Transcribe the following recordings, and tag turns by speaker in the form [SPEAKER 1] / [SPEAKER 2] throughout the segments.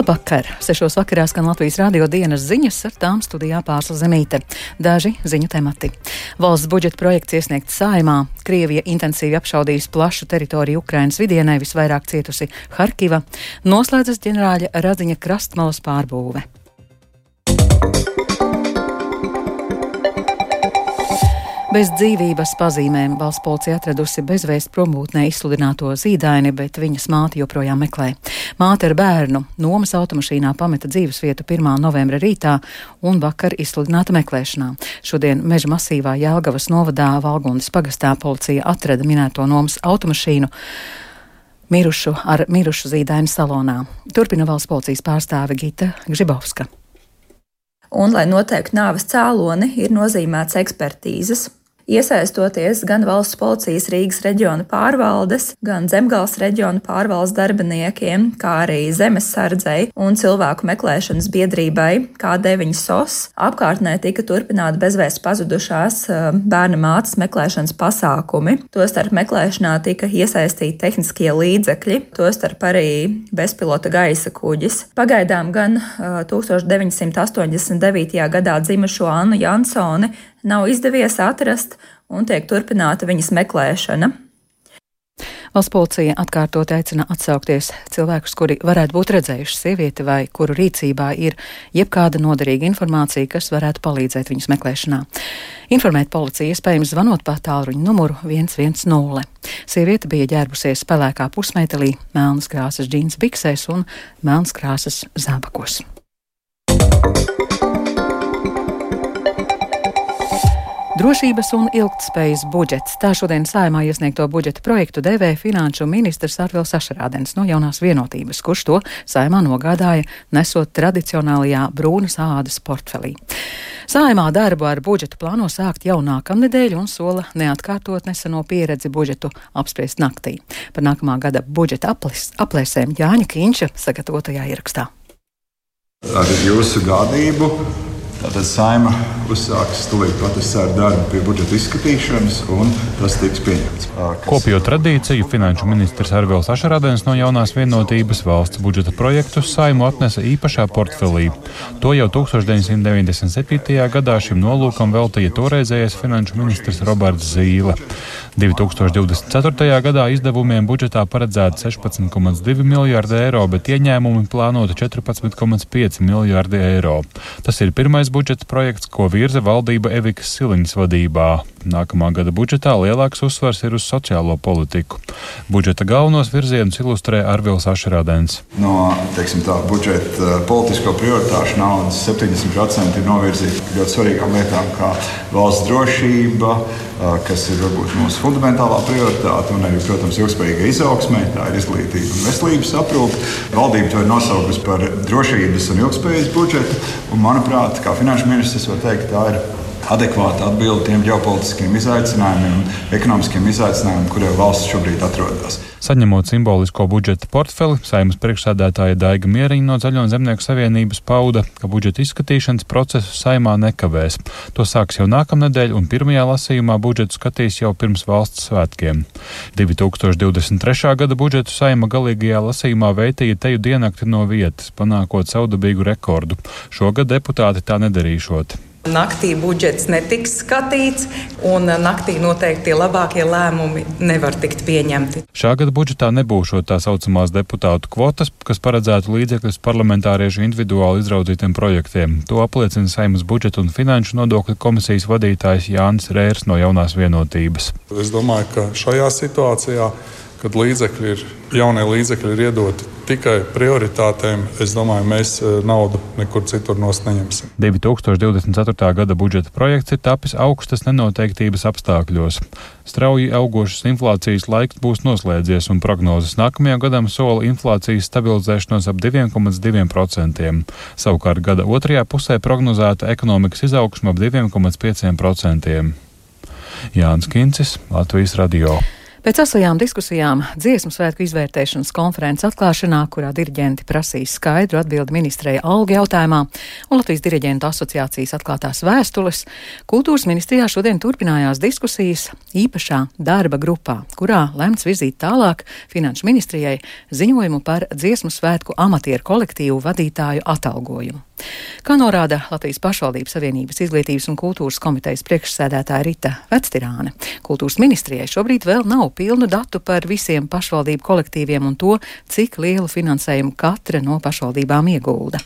[SPEAKER 1] Labvakar! Sešos vakarā skan Latvijas radio dienas ziņas, ar tām studijā pārsla zemīte. Daži ziņu temati. Valsts budžeta projekts iesniegts saimā. Krievija intensīvi apšaudījis plašu teritoriju Ukrainas vidienē, visvairāk cietusi Harkiva. Noslēdzas ģenerāļa Radziņa krastmalas pārbūve. Bez dzīvības pazīmēm valsts policija atradusi bezvēst prombūtnē izsludināto zīdaini, bet viņas māte joprojām meklē. Māte ar bērnu nomas automašīnā pameta dzīvesvietu 1. novembra rītā un vakar izsludināta meklēšanā. Šodien meža masīvā Jēlgavas novadā Valgundas pagastā policija atrada minēto nomas automašīnu mirušu ar mirušu zīdaini salonā. Turpina valsts policijas pārstāve Gita Gžibovska.
[SPEAKER 2] Un, lai noteiktu nāves cēloni, ir nozīmēts ekspertīzes. Iesaistoties gan valsts policijas Rīgas reģiona pārvaldes, gan Zemgāles reģiona pārvaldes darbiniekiem, kā arī zemesardzei un cilvēku meklēšanas biedrībai K9 SOS, apkārtnē tika turpināti bezvēsts pazudušās bērna mātes meklēšanas pasākumi. Tostarp meklēšanā tika iesaistīti tehniskie līdzekļi, tostarp arī bezpilota gaisa kuģis. Pagaidām gan 1989. Eh, gadā dzimušo Annu Jansoni nav izdevies atrast un tiek turpināta viņas meklēšana.
[SPEAKER 1] Valsts policija atkārtot aicina atsaukties cilvēkus, kuri varētu būt redzējuši sievieti vai kuru rīcībā ir jebkāda noderīga informācija, kas varētu palīdzēt viņas meklēšanā. Informēt policiju iespējams zvanot pa tālruņa numuru 110. Sieviete bija ģērbusies pelēkā pusmetālī, melnas krāsas džīns biksēs un melnas krāsas zābakos. Drošības un ilgtspējas budžets. Tā šodien saimā iesniegto budžeta projektu devē finanšu ministrs Arvils Ašarādens no jaunās vienotības, kurš to saimā nogādāja nesot tradicionālajā brūnas ādas portfelī. Saimā darbu ar budžetu plāno sākt jau nākamnedēļ un sola neatkārtot neseno pieredzi budžetu apspriest naktī. Par nākamā gada budžeta aplis, aplēsēm Jāņa Kīņša sagatavotajā ierakstā.
[SPEAKER 3] Ar jūsu gādību Tātad saima uzsāks tūlīt pat ar darbu pie budžeta izskatīšanas, un tas tiks pieņemts.
[SPEAKER 4] Kopijot tradīciju, finanšu ministrs Arvils Ašarādens no jaunās vienotības valsts budžeta projektu saimu atnesa īpašā portfelī. To jau 1997. gadā šim nolūkam veltīja toreizējais finanšu ministrs Roberts Zīle. 2024. gadā izdevumiem budžetā paredzēta 16,2 miljārdi eiro, bet ieņēmumi plānota 14,5 miljārdi eiro. Tas ir pirmais budžeta projekts, ko virza valdība Evikas Siliņas vadībā. Nākamā gada budžetā lielāks uzsvars ir uz sociālo politiku. Budžeta galvenos virzienus ilustrē Arvils Ašrādens.
[SPEAKER 3] No teiksim, tā, budžeta eh, politisko prioritāšu naudas 70% ir novirzīta ļoti svarīgām lietām, kā valsts drošība, kas ir varbūt mūsu fundamentālā prioritāte, un arī, protams, ilgspējīga izaugsme, tā ir izglītība un veselības aprūpe. Valdība to ir nosaukusi par drošības un ilgspējas budžetu, un, manuprāt, kā finanšu ministrs var teikt, tā ir adekvāta atbilde tiem ģeopolitiskiem izaicinājumiem un ekonomiskiem izaicinājumiem, kuriem valsts šobrīd atrodas.
[SPEAKER 4] Saņemot simbolisko budžeta portfeli, saimnes priekšsēdētāja Daiga Mieriņa no Zaļo Zemnieku savienības pauda, ka budžeta izskatīšanas procesu saimā nekavēs. To sāks jau nākamnedēļ, un pirmajā lasījumā budžetu skatīs jau pirms valsts svētkiem. 2023. gada budžetu saima galīgajā lasījumā veitīja teju diennakti no vietas, panākot saudabīgu rekordu. Šogad deputāti tā nedarīšot.
[SPEAKER 5] Naktī budžets netiks skatīts, un naktī noteikti tie labākie lēmumi nevar tikt pieņemti.
[SPEAKER 4] Šā gada budžetā nebūs tā saucamās deputātu kvotas, kas paredzētu līdzekļus parlamentāriešu individuāli izraudzītiem projektiem. To apliecina Saimnes budžeta un finanšu nodokļu komisijas vadītājs Jānis Rērs no jaunās vienotības.
[SPEAKER 6] Es domāju, ka šajā situācijā kad līdzekļi ir, jaunie līdzekļi ir iedoti tikai prioritātēm, es domāju, mēs eh, naudu nekur citur neņemsim.
[SPEAKER 4] 2024. gada budžeta projekts ir tapis augstas nenoteiktības apstākļos. Strauji augošas inflācijas laiks būs noslēdzies, un prognozes nākamajam gadam sola inflācijas stabilizēšanos ap 2,2%. Savukārt gada otrajā pusē prognozēta ekonomikas izaugsme ap 2,5%. Jānis Kincis, Latvijas Radio.
[SPEAKER 1] Pēc asajām diskusijām dziesmu svētku izvērtēšanas konferences atklāšanā, kurā diriģenti prasīs skaidru atbildi ministrei algu jautājumā un Latvijas diriģentu asociācijas atklātās vēstules, kultūras ministrijā šodien turpinājās diskusijas īpašā darba grupā, kurā lemts virzīt tālāk finanšu ministrijai ziņojumu par dziesmu svētku amatieru kolektīvu vadītāju atalgojumu. Kā norāda Latvijas pašvaldības savienības izglītības un kultūras komitejas priekšsēdētāja Rita Vectirāne, kultūras ministrijai šobrīd vēl nav pilnu datu par visiem pašvaldību kolektīviem un to, cik lielu finansējumu katra no pašvaldībām iegulda.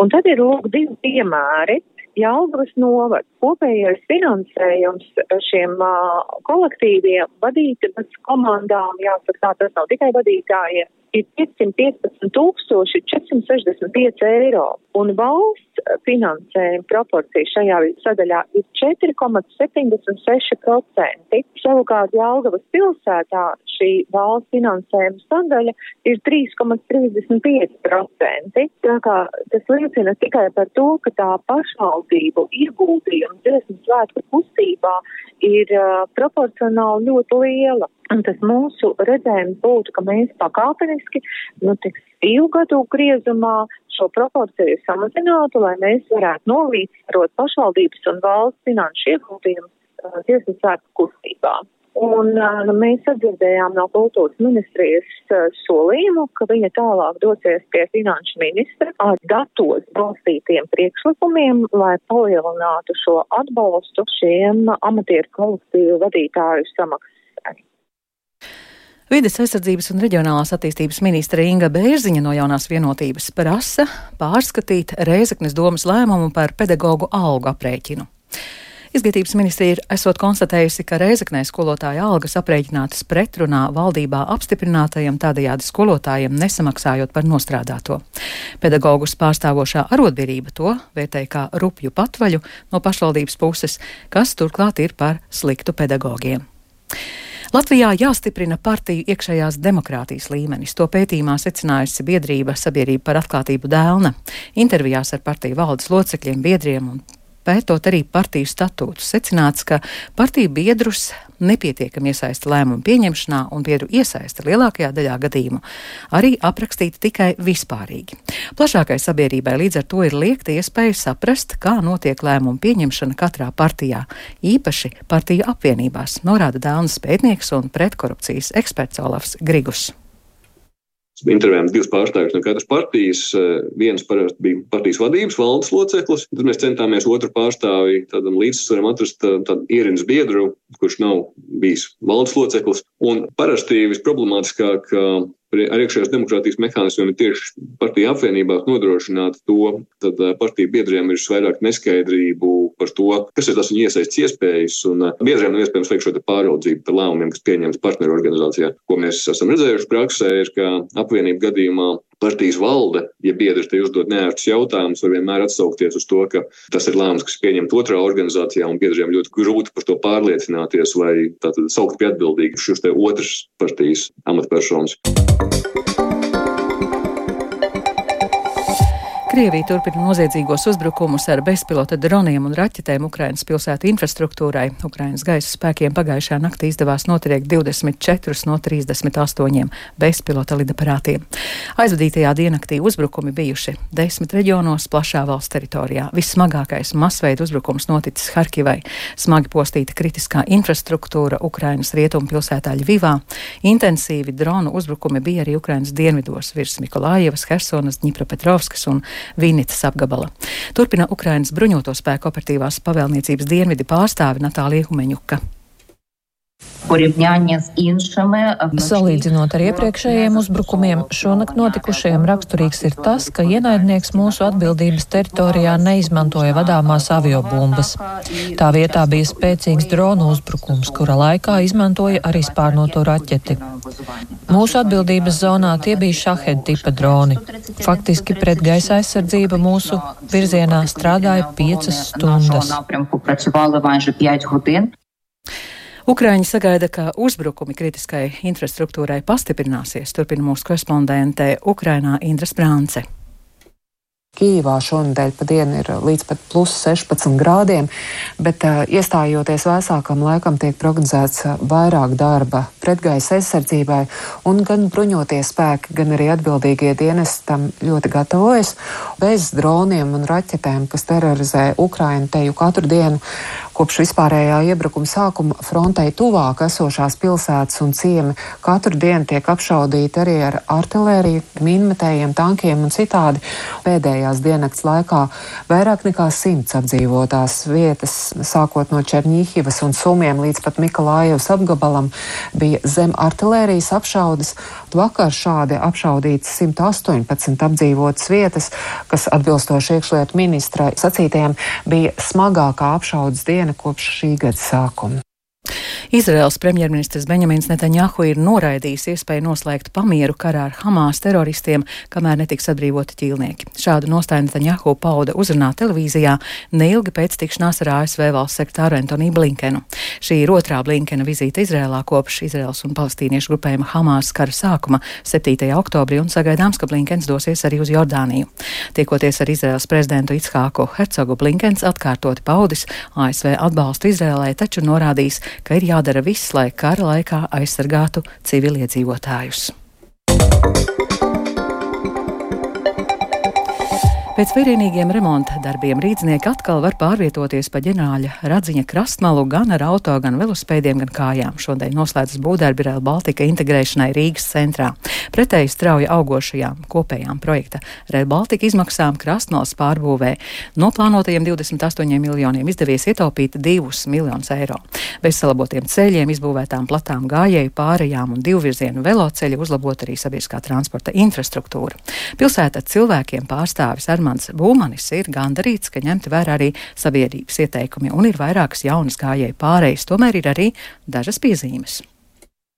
[SPEAKER 7] Un tad ir lūk divi piemēri. Jālgavas novads kopējais finansējums šiem uh, kolektīviem vadības komandām, jāsaka tā, tas nav tikai vadītājiem, ir 515 465 eiro, un valsts finansējuma proporcija šajā sadaļā ir 4,76%. Savukārt Jālgavas pilsētā šī valsts finansējuma sadaļa ir 3,35%. Tā kā tas liecina tikai par to, ka tā pašvaldību ieguldījums dziesmu svētku kustībā ir uh, proporcionāli ļoti liela. Un tas mūsu redzējums būtu, ka mēs pakāpeniski, nu, tiks divu gadu griezumā šo proporciju samazinātu, lai mēs varētu novīstarot pašvaldības un valsts finanšu ieguldījumus tiesas svētku kustībā. Un nu, mēs sadzirdējām no kultūras ministrijas uh, solījumu, ka viņa tālāk dosies pie finanšu ministra ar datos balstītiem priekšlikumiem, lai palielinātu šo atbalstu šiem amatieru kolektīvu vadītāju samaksai.
[SPEAKER 1] Vides aizsardzības un reģionālās attīstības ministra Inga Bērziņa no jaunās vienotības prasa pārskatīt Rēzeknes domas lēmumu par pedagoģu algu aprēķinu. Izglītības ministrija ir esot konstatējusi, ka Reizeknē skolotāja algas aprēķinātas pretrunā valdībā apstiprinātajam tādajādi skolotājiem nesamaksājot par nostrādāto. Pedagogus pārstāvošā arotbiedrība to vērtēja kā rupju patvaļu no pašvaldības puses, kas turklāt ir par sliktu pedagogiem. Latvijā jāstiprina partiju iekšējās demokrātijas līmenis. To pētījumā secinājusi biedrība Sabiedrība par atklātību Dēlna. Intervijās ar partiju valdes locekļiem, biedriem un pētot arī partiju statūtus, secināts, ka partiju biedrus nepietiekami iesaista lēmumu pieņemšanā un biedru iesaista lielākajā daļā gadījumu arī aprakstīta tikai vispārīgi. Plašākai sabiedrībai līdz ar to ir liekta iespēja saprast, kā notiek lēmumu pieņemšana katrā partijā, īpaši partiju apvienībās, norāda Dānas pētnieks un pretkorupcijas eksperts Olafs Grigus
[SPEAKER 8] intervējām divas pārstāvjus no katras partijas. Eh, viens parasti bija partijas vadības valdes loceklis. Tad mēs centāmies otru pārstāvi tādam līdzsvaram atrast eh, tādu ierindus biedru, kurš nav bijis valdes loceklis. Un parasti visproblemātiskāk ar iekšējās demokrātijas mehānismiem ir tieši partiju apvienībās nodrošināt to, tad eh, partiju biedriem ir vairāk neskaidrību par to, kas ir tas viņa iesaistas iespējas, un eh, biedriem nav iespējams veikt šo pāraudzību par lēmumiem, kas pieņemts partneru organizācijā. Ko mēs esam redzējuši praksē, ir, ka apvienību gadījumā partijas valde, ja biedrs te uzdod neērtus jautājumus, var vienmēr atsaukties uz to, ka tas ir lēmums, kas pieņemts otrā organizācijā, un biedriem ļoti grūti par to pārliecināties vai tātad saukt pie atbildīgi šos te otras partijas amatpersonas.
[SPEAKER 1] Krievija turpina noziedzīgos uzbrukumus ar bezpilota droniem un raķetēm Ukrainas pilsētu infrastruktūrai. Ukrainas gaisa spēkiem pagājušajā naktī izdevās notriekt 24 no 38 bezpilota lidaparātiem. Aizvadītajā diennaktī uzbrukumi bijuši desmit reģionos plašā valsts teritorijā. Vissmagākais masveida uzbrukums noticis Harkivai. Smagi postīta kritiskā infrastruktūra Ukrainas rietumu pilsētā Ļvivā. Intensīvi dronu uzbrukumi bija arī Ukrainas dienvidos virs Mikolājevas, Hersonas, Dņipropetrovskas un Vīnītas apgabala. Turpina Ukrainas bruņoto spēku operatīvās pavēlniecības dienvidi pārstāve Natālija Humeņuka.
[SPEAKER 9] Salīdzinot ar iepriekšējiem uzbrukumiem, šonakt notikušajiem raksturīgs ir tas, ka ienaidnieks mūsu atbildības teritorijā neizmantoja vadāmās aviobumbas. Tā vietā bija spēcīgs dronu uzbrukums, kura laikā izmantoja arī spārnoto raķeti. Mūsu atbildības zonā tie bija šahed tipa droni. Faktiski pret gaisa aizsardzība mūsu virzienā strādāja piecas stundas.
[SPEAKER 1] Ukraiņi sagaida, ka uzbrukumi kritiskai infrastruktūrai pastiprināsies, turpina mūsu korespondente Ukrainā Indra Sprānce.
[SPEAKER 10] Kīvā šonadēļ pa dienu ir līdz pat plus 16 grādiem, bet uh, iestājoties vēsākam laikam tiek prognozēts vairāk darba pretgaisa aizsardzībai, un gan bruņoties spēki, gan arī atbildīgie dienesti tam ļoti gatavojas. Bez droniem un raķetēm, kas terorizē Ukrainu teju katru dienu, Kopš vispārējā iebrukuma sākuma frontei tuvāk esošās pilsētas un ciemi katru dienu tiek apšaudīti arī ar artilēriju, minmetējiem, tankiem un citādi. Pēdējās diennakts laikā vairāk nekā simts apdzīvotās vietas, sākot no Černīhivas un Sumiem līdz pat Mikalājevas apgabalam, bija zem artilērijas apšaudas. Vakar šādi apšaudīts 118 apdzīvotas vietas, kas atbilstoši iekšlietu ministra sacītajiem bija smagākā apšaudas diena kopš šī gada sākuma.
[SPEAKER 1] Izraels premjerministrs Benjamins Netanjahu ir noraidījis iespēju noslēgt pamieru karā ar Hamas teroristiem, kamēr netiks atbrīvoti ķīlnieki. Šādu nostāju Netanjahu pauda uzrunā televīzijā neilgi pēc tikšanās ar ASV valsts sektāru Antoniju Blinkenu. Šī ir otrā Blinkena vizīte Izrēlā kopš Izraels un palestīniešu grupējuma Hamas kara sākuma 7. oktobrī un sagaidāms, ka Blinkens dosies arī uz Jordāniju. Tiekoties ar Izraels prezidentu Itskāku Hercogu, Blinkens atkārtoti paudis ASV atbalstu Izrēlai, taču norādījis, ka ir jādara viss, lai kara laikā aizsargātu civiliedzīvotājus. Pēc vērienīgiem remonta darbiem rīznieki atkal var pārvietoties pa ģenerāļa radziņa krastmalu gan ar auto, gan velospēdiem, gan kājām. Šodien noslēdzas būvdarbi Rail Baltica integrēšanai Rīgas centrā. Pretēji strauji augošajām kopējām projekta Rail Baltica izmaksām krastmalas pārbūvē no plānotajiem 28 miljoniem izdevies ietaupīt 2 miljonus eiro. Bez salabotiem ceļiem, izbūvētām platām gājēju pārējām un divvirzienu veloceļu uzlabot arī sabiedriskā transporta infrastruktūra. Pilsēta cilvēkiem pārstāvis Armāns Armāns Būmanis ir gandarīts, ka ņemti vērā arī sabiedrības ieteikumi un ir vairākas jaunas gājēju pārējas, tomēr ir arī dažas piezīmes.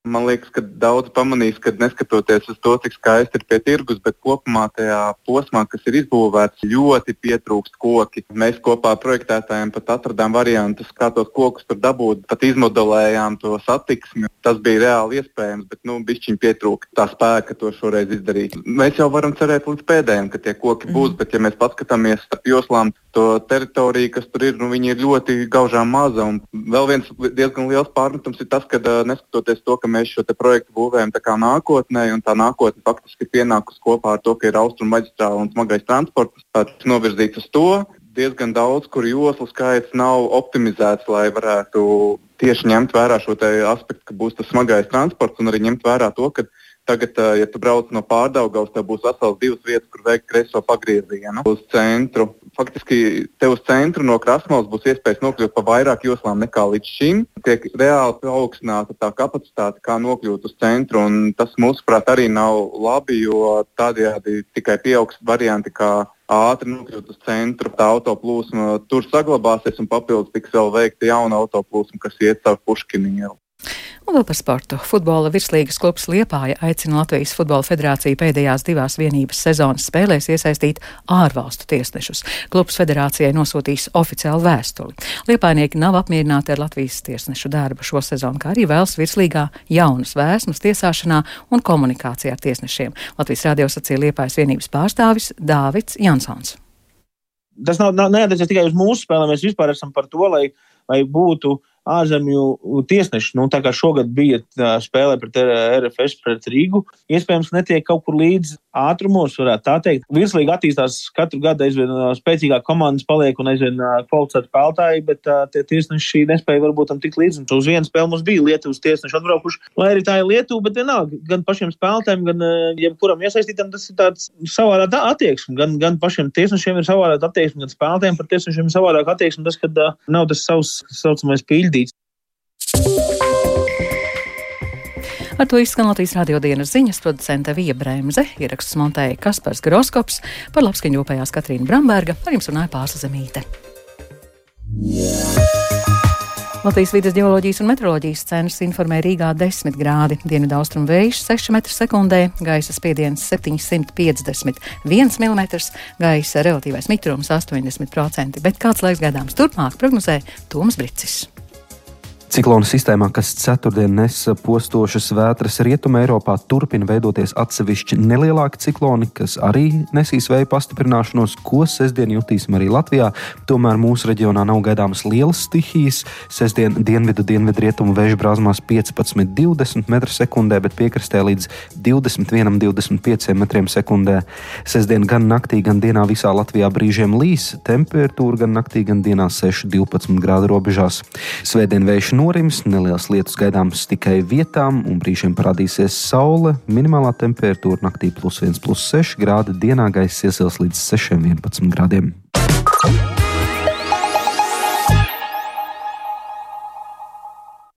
[SPEAKER 11] Man liekas, ka daudz pamanīs, ka neskatoties uz to, cik skaisti ir pie tirgus, bet kopumā tajā posmā, kas ir izbūvēts, ļoti pietrūkst koki. Mēs kopā ar projektētājiem pat atradām variantus, kā tos kokus tur dabūt, pat izmodelējām to satiksmi. Tas bija reāli iespējams, bet nu, bišķiņ pietrūka tā spēka to šoreiz izdarīt. Mēs jau varam cerēt līdz pēdējiem, ka tie koki būs, mm. bet ja mēs paskatāmies starp joslām, to teritoriju, kas tur ir, nu, ir ļoti gaužām maza. Un vēl viens diezgan liels pārmetums ir tas, ka neskatoties to, ka mēs šo projektu būvējam nākotnē, un tā nākotne faktiski ir pienākusi kopā ar to, ka ir austrumu maģistrāla un smagais transports, tas novirzīts uz to. Diezgan daudz, kur joslu skaits nav optimizēts, lai varētu tieši ņemt vērā šo aspektu, ka būs tas smagais transports, un arī ņemt vērā to, ka Tagad, ja tu brauc no pārdaugavas, tev būs vesels divas vietas, kur veikt kreiso pagriezienu uz centru. Faktiski tev uz centru no krasmals būs iespējas nokļūt pa vairāk joslām nekā līdz šim. Tiek reāli paaugstināta tā kapacitāte, kā nokļūt uz centru, un tas, mūsuprāt, arī nav labi, jo tādējādi tikai pieaugs varianti, kā ātri nokļūt uz centru. Tā autoplūsma tur saglabāsies un papildus tiks vēl veikta jauna autoplūsma, kas iet caur Puškinu ielu.
[SPEAKER 1] Un vēl par sportu. Futbola virslīgas klubs Liepāja aicina Latvijas Futbola federāciju pēdējās divās vienības sezonas spēlēs iesaistīt ārvalstu tiesnešus. Klubs federācijai nosūtīs oficiālu vēstuli. Liepājnieki nav apmierināti ar Latvijas tiesnešu darbu šo sezonu, kā arī vēlas virslīgā jaunas vēsmas tiesāšanā un komunikācijā ar tiesnešiem. Latvijas radio sacīja Liepājas vienības pārstāvis Dāvids Jansons.
[SPEAKER 12] Tas nav, nav neatiecas tikai uz mūsu spēlēm, mēs vispār esam par to, lai, lai būtu uh, ārzemju tiesneši. Nu, tā kā šogad bija spēlē pret RFS, pret Rīgu, iespējams, netiek kaut kur līdz ātrumos, varētu tā teikt. Virslīgi attīstās katru gadu aizvien spēcīgāk komandas paliek un aizvien kvalificēti spēlētāji, bet tie tiesneši nespēja varbūt tam tikt līdzi. Uz vienu spēli mums bija Lietuvas tiesneši atbraukuši, lai arī tā ir Lietuva, bet vienalga, gan pašiem spēlētājiem, gan jebkuram iesaistītam tas ir tāds savādāk attieksme. Gan, gan pašiem tiesnešiem ir savādāk attieksme, gan spēlētājiem par tiesnešiem ir savādāk attieksme. Tas, kad uh, nav tas savs saucamais pīļ pildīts.
[SPEAKER 1] Ar to izskan Latvijas radio dienas ziņas producente Vija Bremze, ieraksts montēja Kaspars Groskops, par labskaņu rūpējās Katrīna Bramberga, par jums runāja Pārsa Zemīte. Latvijas vidas geoloģijas un meteoroloģijas centrs informē Rīgā 10 grādi, dienvidu austrumu vējš 6 m2, gaisa spiediens 751 mm, gaisa relatīvais mitrums 80%, bet kāds laiks gaidāms turpmāk prognozē Toms Bricis.
[SPEAKER 13] Ciklona sistēmā, kas ceturtdien nesa postošas vētras rietumē Eiropā, turpina veidoties atsevišķi nelielāki cikloni, kas arī nesīs vēja pastiprināšanos, ko sestdien jutīsim arī Latvijā. Tomēr mūsu reģionā nav gaidāmas lielas stihijas. Sestdien dienvidu dienvidu rietumu vēja brāzmās 15-20 m2, bet piekrastē līdz 21-25 m2. Sestdien gan naktī, gan dienā visā Latvijā brīžiem līs, temperatūra gan naktī, gan dienā 6-12 grādu robežās. Svētdien vējš norims, nelielas lietus gaidāmas tikai vietām, un brīžiem parādīsies saule. Minimālā temperatūra naktī plus 1,6 grādi, dienā gaisa iesils līdz 6,11 grādiem.